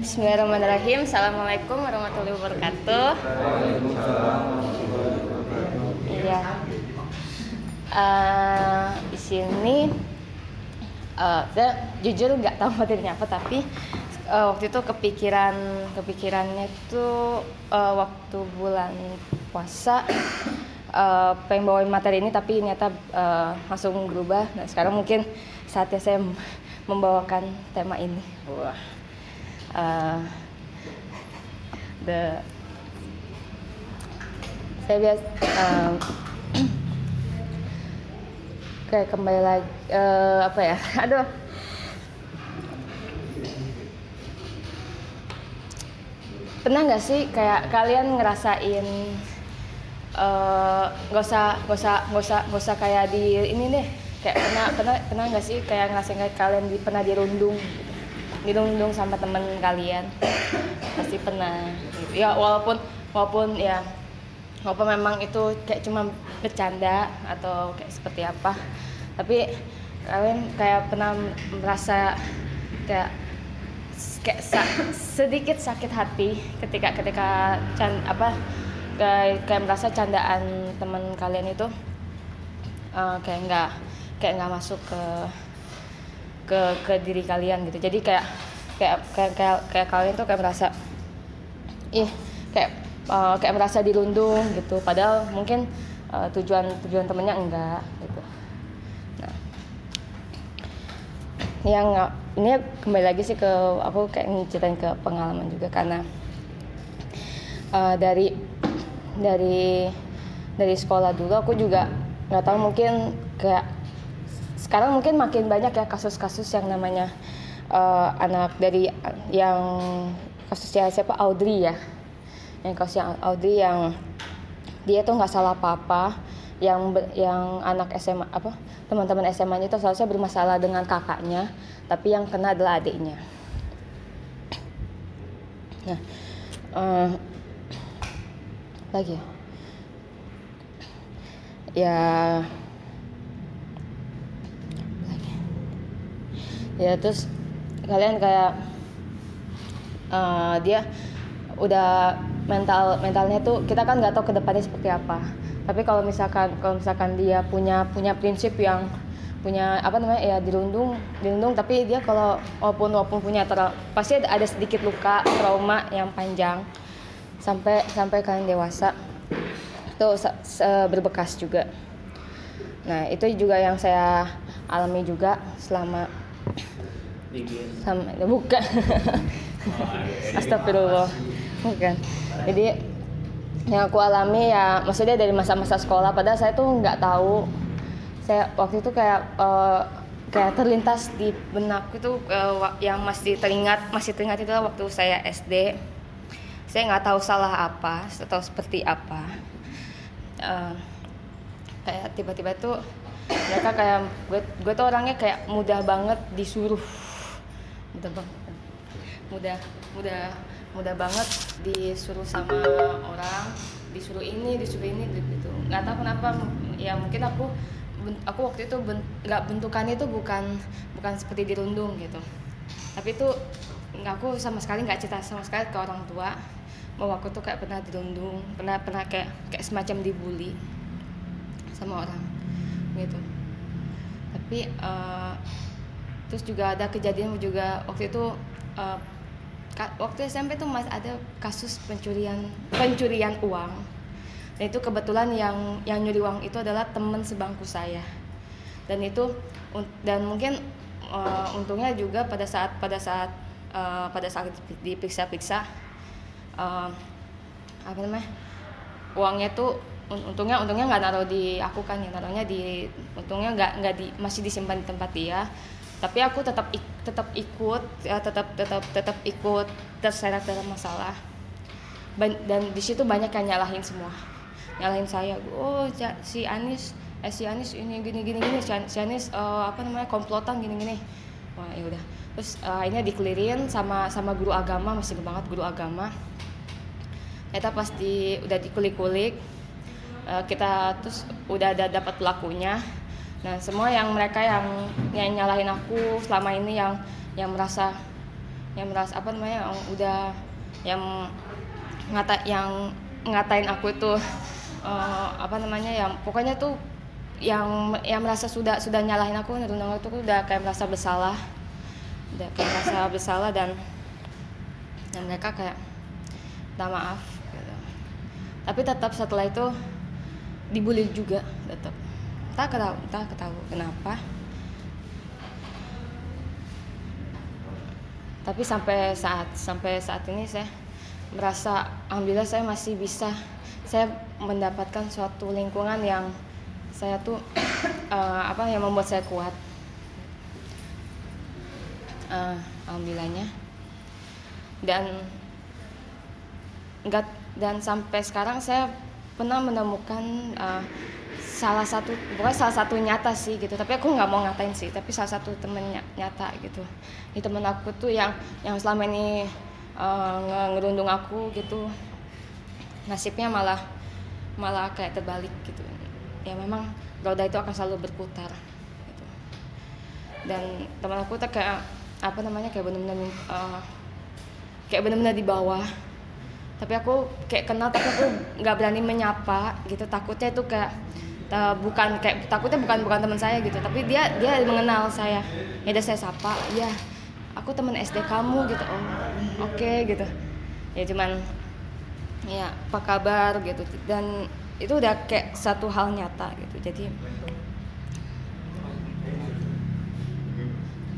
Bismillahirrahmanirrahim. Assalamualaikum warahmatullahi wabarakatuh. Iya. Eh, di sini saya jujur nggak tahu materinya apa tapi eh, waktu itu kepikiran kepikirannya itu eh, waktu bulan puasa eh, pengen bawain materi ini tapi ternyata eh, langsung berubah. Nah sekarang mungkin saatnya saya membawakan tema ini. Wah. Eh, the saya biasa eh, kayak kembali lagi eh, apa ya aduh pernah nggak sih kayak kalian ngerasain nggak usah nggak usah nggak usah nggak usah kayak di ini deh kayak pernah pernah pernah nggak sih kayak ngerasain kayak kalian di, pernah dirundung gitu. Dirundung sama temen kalian pasti pernah gitu. ya walaupun walaupun ya walaupun memang itu kayak cuma bercanda atau kayak seperti apa tapi kalian kayak pernah merasa kayak kayak sa- sedikit sakit hati ketika ketika can, apa kayak, kayak merasa candaan teman kalian itu eh, kayak nggak kayak nggak masuk ke ke ke diri kalian gitu. Jadi kayak kayak kayak kayak, kayak kalian tuh kayak merasa ih kayak eh, kayak merasa dirundung gitu. Padahal mungkin eh, tujuan tujuan temennya enggak gitu. Nah. Yang ini kembali lagi sih ke aku kayak ngeceritain ke pengalaman juga. Karena eh, dari dari dari sekolah dulu aku juga nggak tahu mungkin kayak sekarang mungkin makin banyak ya kasus-kasus yang namanya eh, anak dari yang kasusnya siapa? Audrey ya. Yang kasusnya Audrey yang dia tuh nggak salah apa-apa. Yang yang anak SMA apa? Teman-teman SMA-nya itu seharusnya bermasalah dengan kakaknya tapi yang kena adalah adiknya. Nah eh, lagi ya ya lagi. Ya terus kalian kayak eh, dia udah mental mentalnya tuh kita kan nggak tahu ke depannya seperti apa. Tapi kalau misalkan kalau misalkan dia punya punya prinsip yang punya apa namanya ya dirundung dirundung tapi dia kalau walaupun walaupun punya tra- pasti ada, sedikit luka trauma yang panjang sampai sampai kalian dewasa itu berbekas juga. Nah itu juga yang saya alami juga selama sama bukan. Astagfirullah. Bukan. Jadi yang aku alami ya maksudnya dari masa-masa sekolah padahal saya tuh nggak tahu. Saya waktu itu kayak eh, kayak terlintas di benak itu wa- yang masih teringat masih teringat itu waktu saya SD saya nggak tahu salah apa atau seperti apa. Eh, kayak tiba-tiba tuh mereka kayak gue gue tuh orangnya kayak mudah banget disuruh mudah mudah mudah mudah banget disuruh sama orang disuruh ini disuruh ini gitu. Nggak tahu kenapa ya mungkin aku aku waktu itu nggak bentukannya itu bukan bukan seperti dirundung gitu. Tapi itu nggak aku sama sekali nggak cerita sama sekali ke orang tua bahwa aku tuh kayak pernah dirundung pernah pernah kayak kayak semacam dibully sama orang gitu. Tapi eh, terus juga ada kejadian juga waktu itu ka- waktu SMP tuh masih ada kasus pencurian pencurian uang. Dan itu kebetulan yang yang nyuri uang itu adalah teman sebangku saya. Dan itu dan mungkin eh, untungnya juga pada saat pada saat eh, pada saat diperiksa-periksa eh, apa namanya uangnya tuh un- untungnya untungnya nggak naruh di aku kan ya naruhnya di untungnya nggak nggak di masih disimpan di tempat dia tapi aku tetap ik- tetap ikut ya, tetap tetap tetap ikut terseret dalam masalah. Ban- dan di situ banyak yang nyalahin semua. Nyalahin saya oh si Anis eh si Anis ini gini gini gini si An- si Anis eh, apa namanya komplotan gini gini. Wah ya udah. Terus eh, akhirnya dikelirin sama sama guru agama masih banget guru agama. Kita pas di udah dikulik-kulik eh, kita terus udah ada dapat pelakunya nah semua yang mereka yang yang nyalahin aku selama ini yang yang merasa yang merasa apa namanya yang udah yang ngata yang ngatain aku itu uh, apa namanya yang pokoknya tuh yang yang merasa sudah sudah nyalahin aku nerundung itu udah kayak merasa bersalah udah kayak merasa bersalah dan dan mereka kayak minta maaf gitu. tapi tetap setelah itu dibully juga tetap tak ketahu tak ketahu kenapa. Tapi sampai saat sampai saat ini saya merasa alhamdulillah saya masih bisa. Saya mendapatkan suatu lingkungan yang saya tuh uh, apa yang membuat saya kuat. Uh, alhamdulillahnya. Dan enggak dan sampai sekarang saya pernah menemukan uh, salah satu bukan salah satu nyata sih gitu. Tapi aku nggak mau ngatain sih tapi salah satu temen nyata gitu. Di temen aku tuh yang yang selama ini uh, ngerundung aku gitu nasibnya malah malah kayak terbalik gitu. Ya memang roda itu akan selalu berputar gitu. dan teman aku tuh kayak apa namanya kayak benar-benar uh, kayak benar-benar di bawah. Tapi aku kayak kenal tapi aku nggak berani menyapa gitu. Takutnya itu kayak uh, bukan kayak takutnya bukan bukan teman saya gitu tapi dia dia mengenal saya. Ya udah saya sapa ya aku teman SD kamu gitu. Oh oke okay, gitu. Ya cuman ya apa kabar gitu. Dan itu udah kayak satu hal nyata gitu. Jadi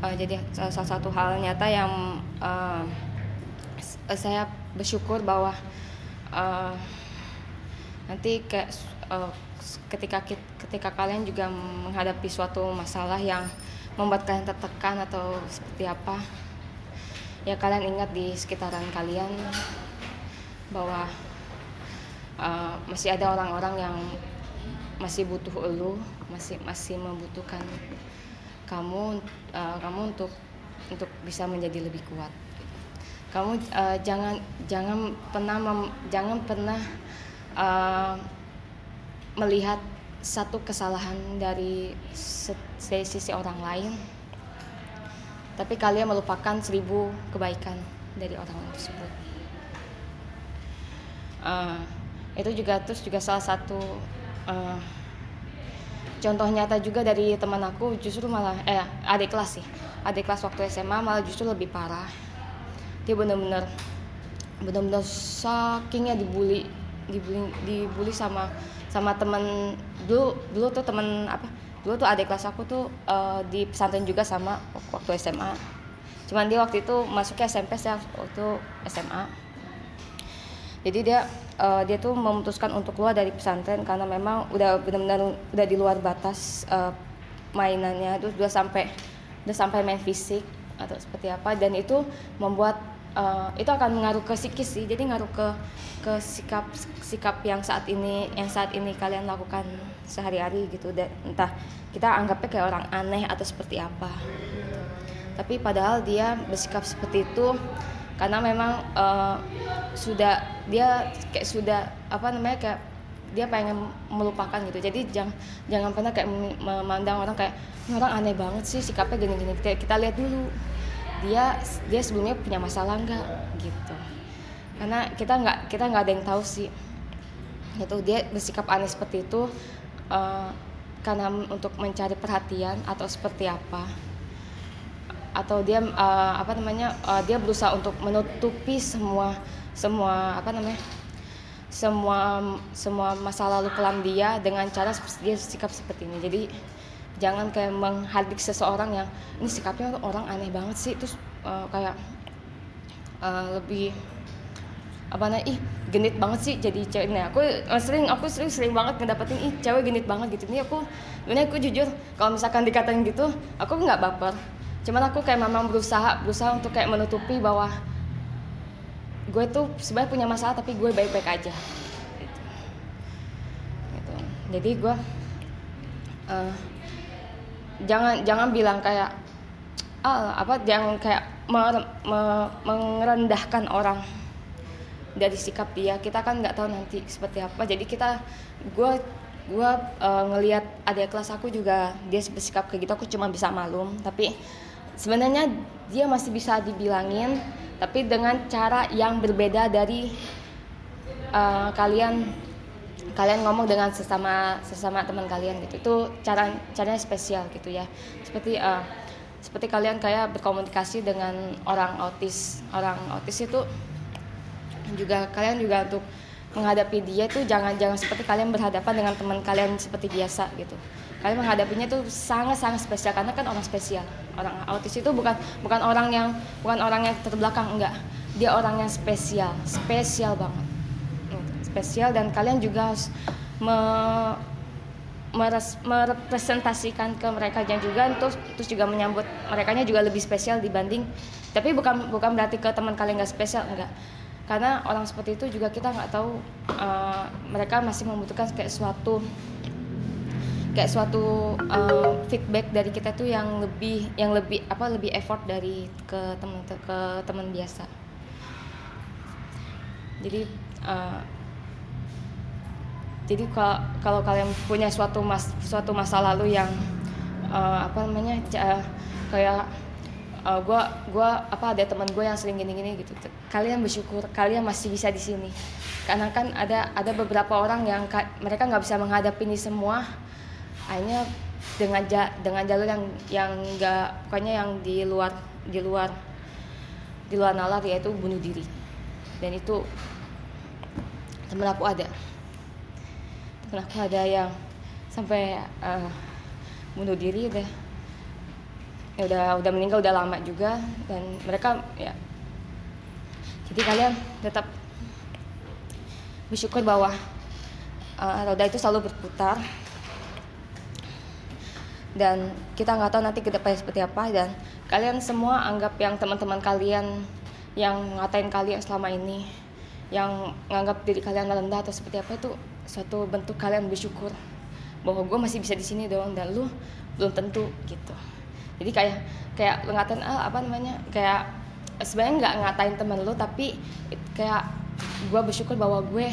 uh, jadi salah satu hal nyata yang uh, saya bersyukur bahwa uh, nanti kayak uh, ketika ketika kalian juga menghadapi suatu masalah yang membuat kalian tertekan atau seperti apa ya kalian ingat di sekitaran kalian bahwa uh, masih ada orang-orang yang masih butuh elu masih masih membutuhkan kamu uh, kamu untuk untuk bisa menjadi lebih kuat. Kamu uh, jangan jangan pernah mem, jangan pernah uh, melihat satu kesalahan dari, dari sisi orang lain tapi kalian melupakan seribu kebaikan dari orang tersebut. Uh, itu juga terus juga salah satu uh, contoh nyata juga dari teman aku justru malah eh adik kelas sih. Adik kelas waktu SMA malah justru lebih parah. Dia benar-benar benar-benar sakingnya dibully dibully dibully sama sama teman dulu dulu tuh teman apa dulu tuh adik kelas aku tuh uh, di pesantren juga sama waktu SMA cuman dia waktu itu masuknya SMP saya waktu SMA jadi dia uh, dia tuh memutuskan untuk keluar dari pesantren karena memang udah benar-benar udah di luar batas uh, mainannya. Terus udah sampai udah sampai main fisik atau seperti apa. Dan itu membuat uh, itu akan mengaruh ke psikis sih. Jadi ngaruh ke ke sikap sikap yang saat ini yang saat ini kalian lakukan sehari-hari gitu. Dan entah kita anggapnya kayak orang aneh atau seperti apa. Tapi padahal dia bersikap seperti itu karena memang uh, sudah dia kayak sudah apa namanya kayak dia pengen melupakan gitu. Jadi jangan jangan pernah kayak memandang orang kayak orang aneh banget sih sikapnya gini-gini. Kita lihat dulu dia dia sebelumnya punya masalah nggak? Gitu. Karena kita nggak kita nggak ada yang tahu sih. Itu dia bersikap aneh seperti itu uh, karena untuk mencari perhatian atau seperti apa. Atau dia uh, apa namanya uh, dia berusaha untuk menutupi semua semua apa namanya semua semua masa lalu kelam dia dengan cara dia sikap seperti ini. Jadi jangan kayak menghardik seseorang yang ini sikapnya orang aneh banget sih. Terus uh, kayak uh, lebih apa namanya ih genit banget sih jadi cewek. Nah aku uh, sering aku sering sering banget ngedapetin ih cewek genit banget gitu. Ini aku ini aku jujur kalau misalkan dikatain gitu aku nggak baper. Cuman aku kayak memang berusaha berusaha untuk kayak menutupi bahwa gue tuh sebenarnya punya masalah tapi gue baik-baik aja. Gitu. gitu. jadi gue uh, jangan jangan bilang kayak ah, apa jangan kayak mer, me, merendahkan orang dari sikap dia. Kita kan nggak tahu nanti seperti apa. Jadi kita gue gue uh, ngelihat adik kelas aku juga dia bersikap kayak gitu aku cuma bisa malum. Tapi sebenarnya dia masih bisa dibilangin tapi dengan cara yang berbeda dari uh, kalian kalian ngomong dengan sesama sesama teman kalian gitu. Itu cara caranya spesial gitu ya. Seperti uh, seperti kalian kayak berkomunikasi dengan orang autis. Orang autis itu juga kalian juga untuk menghadapi dia itu jangan jangan seperti kalian berhadapan dengan teman kalian seperti biasa gitu. Kalian menghadapinya itu sangat sangat spesial karena kan orang spesial. Orang autis itu bukan bukan orang yang bukan orang yang terbelakang enggak. Dia orang yang spesial spesial banget spesial dan kalian juga harus me, merepresentasikan ke mereka juga terus terus juga menyambut mereka juga lebih spesial dibanding tapi bukan bukan berarti ke teman kalian nggak spesial enggak karena orang seperti itu juga kita nggak tahu uh, mereka masih membutuhkan kayak suatu kayak suatu uh, feedback dari kita tuh yang lebih yang lebih apa lebih effort dari ke teman ke teman biasa. Jadi uh, jadi kalau kalau kalian punya suatu mas suatu masa lalu yang uh, apa namanya uh, kayak uh, gue gua apa ada teman gue yang sering gini-gini gitu. Kalian bersyukur kalian masih bisa di sini. Karena kan ada ada beberapa orang yang mereka nggak bisa menghadapi ini semua. Akhirnya dengan ja, dengan jalur yang yang nggak pokoknya yang di luar di luar di luar nalar yaitu bunuh diri. Dan itu temen aku ada aku ada yang sampai uh, bunuh diri deh ya udah udah meninggal udah lama juga dan mereka ya. Jadi kalian tetap bersyukur bahwa uh, roda itu selalu berputar. Dan kita nggak tahu nanti ke depannya seperti apa dan kalian semua anggap yang teman-teman kalian yang ngatain kalian selama ini yang nganggap diri kalian rendah atau seperti apa itu suatu bentuk kalian bersyukur bahwa gue masih bisa di sini doang dan lu belum tentu gitu. Jadi kayak kayak ngatain ah, apa namanya kayak sebenarnya nggak ngatain temen lu tapi kayak gue bersyukur bahwa gue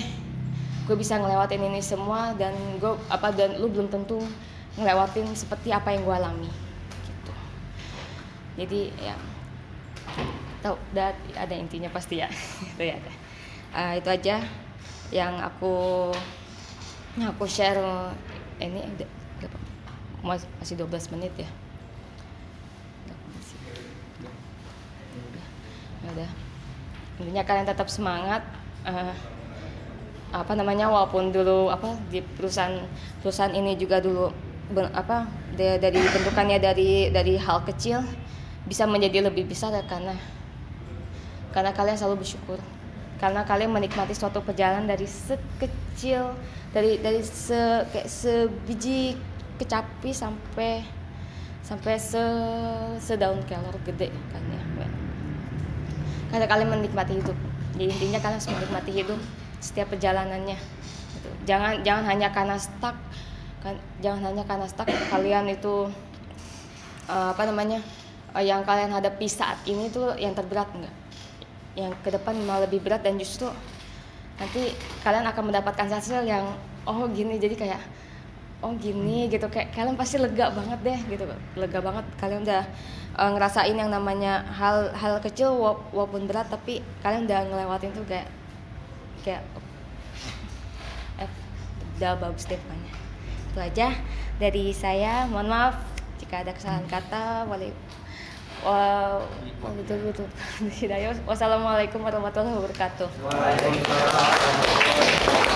gue bisa ngelewatin ini semua dan gue apa dan lu belum tentu ngelewatin seperti apa yang gue alami gitu. Jadi ya tau dat ada intinya pasti ya. Itu ya. Uh, itu aja yang aku yang aku share ini masih 12 menit ya? Udah. Intinya kalian tetap semangat uh, apa namanya walaupun dulu apa di perusahaan perusahaan ini juga dulu ben, apa dari bentukannya dari dari hal kecil bisa menjadi lebih besar ya karena karena kalian selalu bersyukur karena kalian menikmati suatu perjalanan dari sekecil dari dari se kayak sebiji kecapi sampai sampai se sedaun kelor gede kan ya karena kalian menikmati hidup. Jadi intinya kalian harus menikmati hidup setiap perjalanannya. Gitu. jangan jangan hanya karena stuck kan jangan hanya karena stuck kalian itu uh, apa namanya uh, yang kalian hadapi saat ini tuh yang terberat enggak yang ke depan malah lebih berat dan justru nanti kalian akan mendapatkan hasil yang oh gini. Jadi kayak oh gini gitu. Kayak kalian pasti lega banget deh gitu. Lega banget. Kalian udah uh, ngerasain yang namanya hal hal kecil walaupun berat tapi kalian udah ngelewatin tuh kayak kayak eh, udah bagus deh pokoknya. Itu aja dari saya. Mohon maaf jika ada kesalahan kata. Boleh Wow, oh, betul betul. Wassalamualaikum warahmatullahi wabarakatuh. Waalaikumsalam.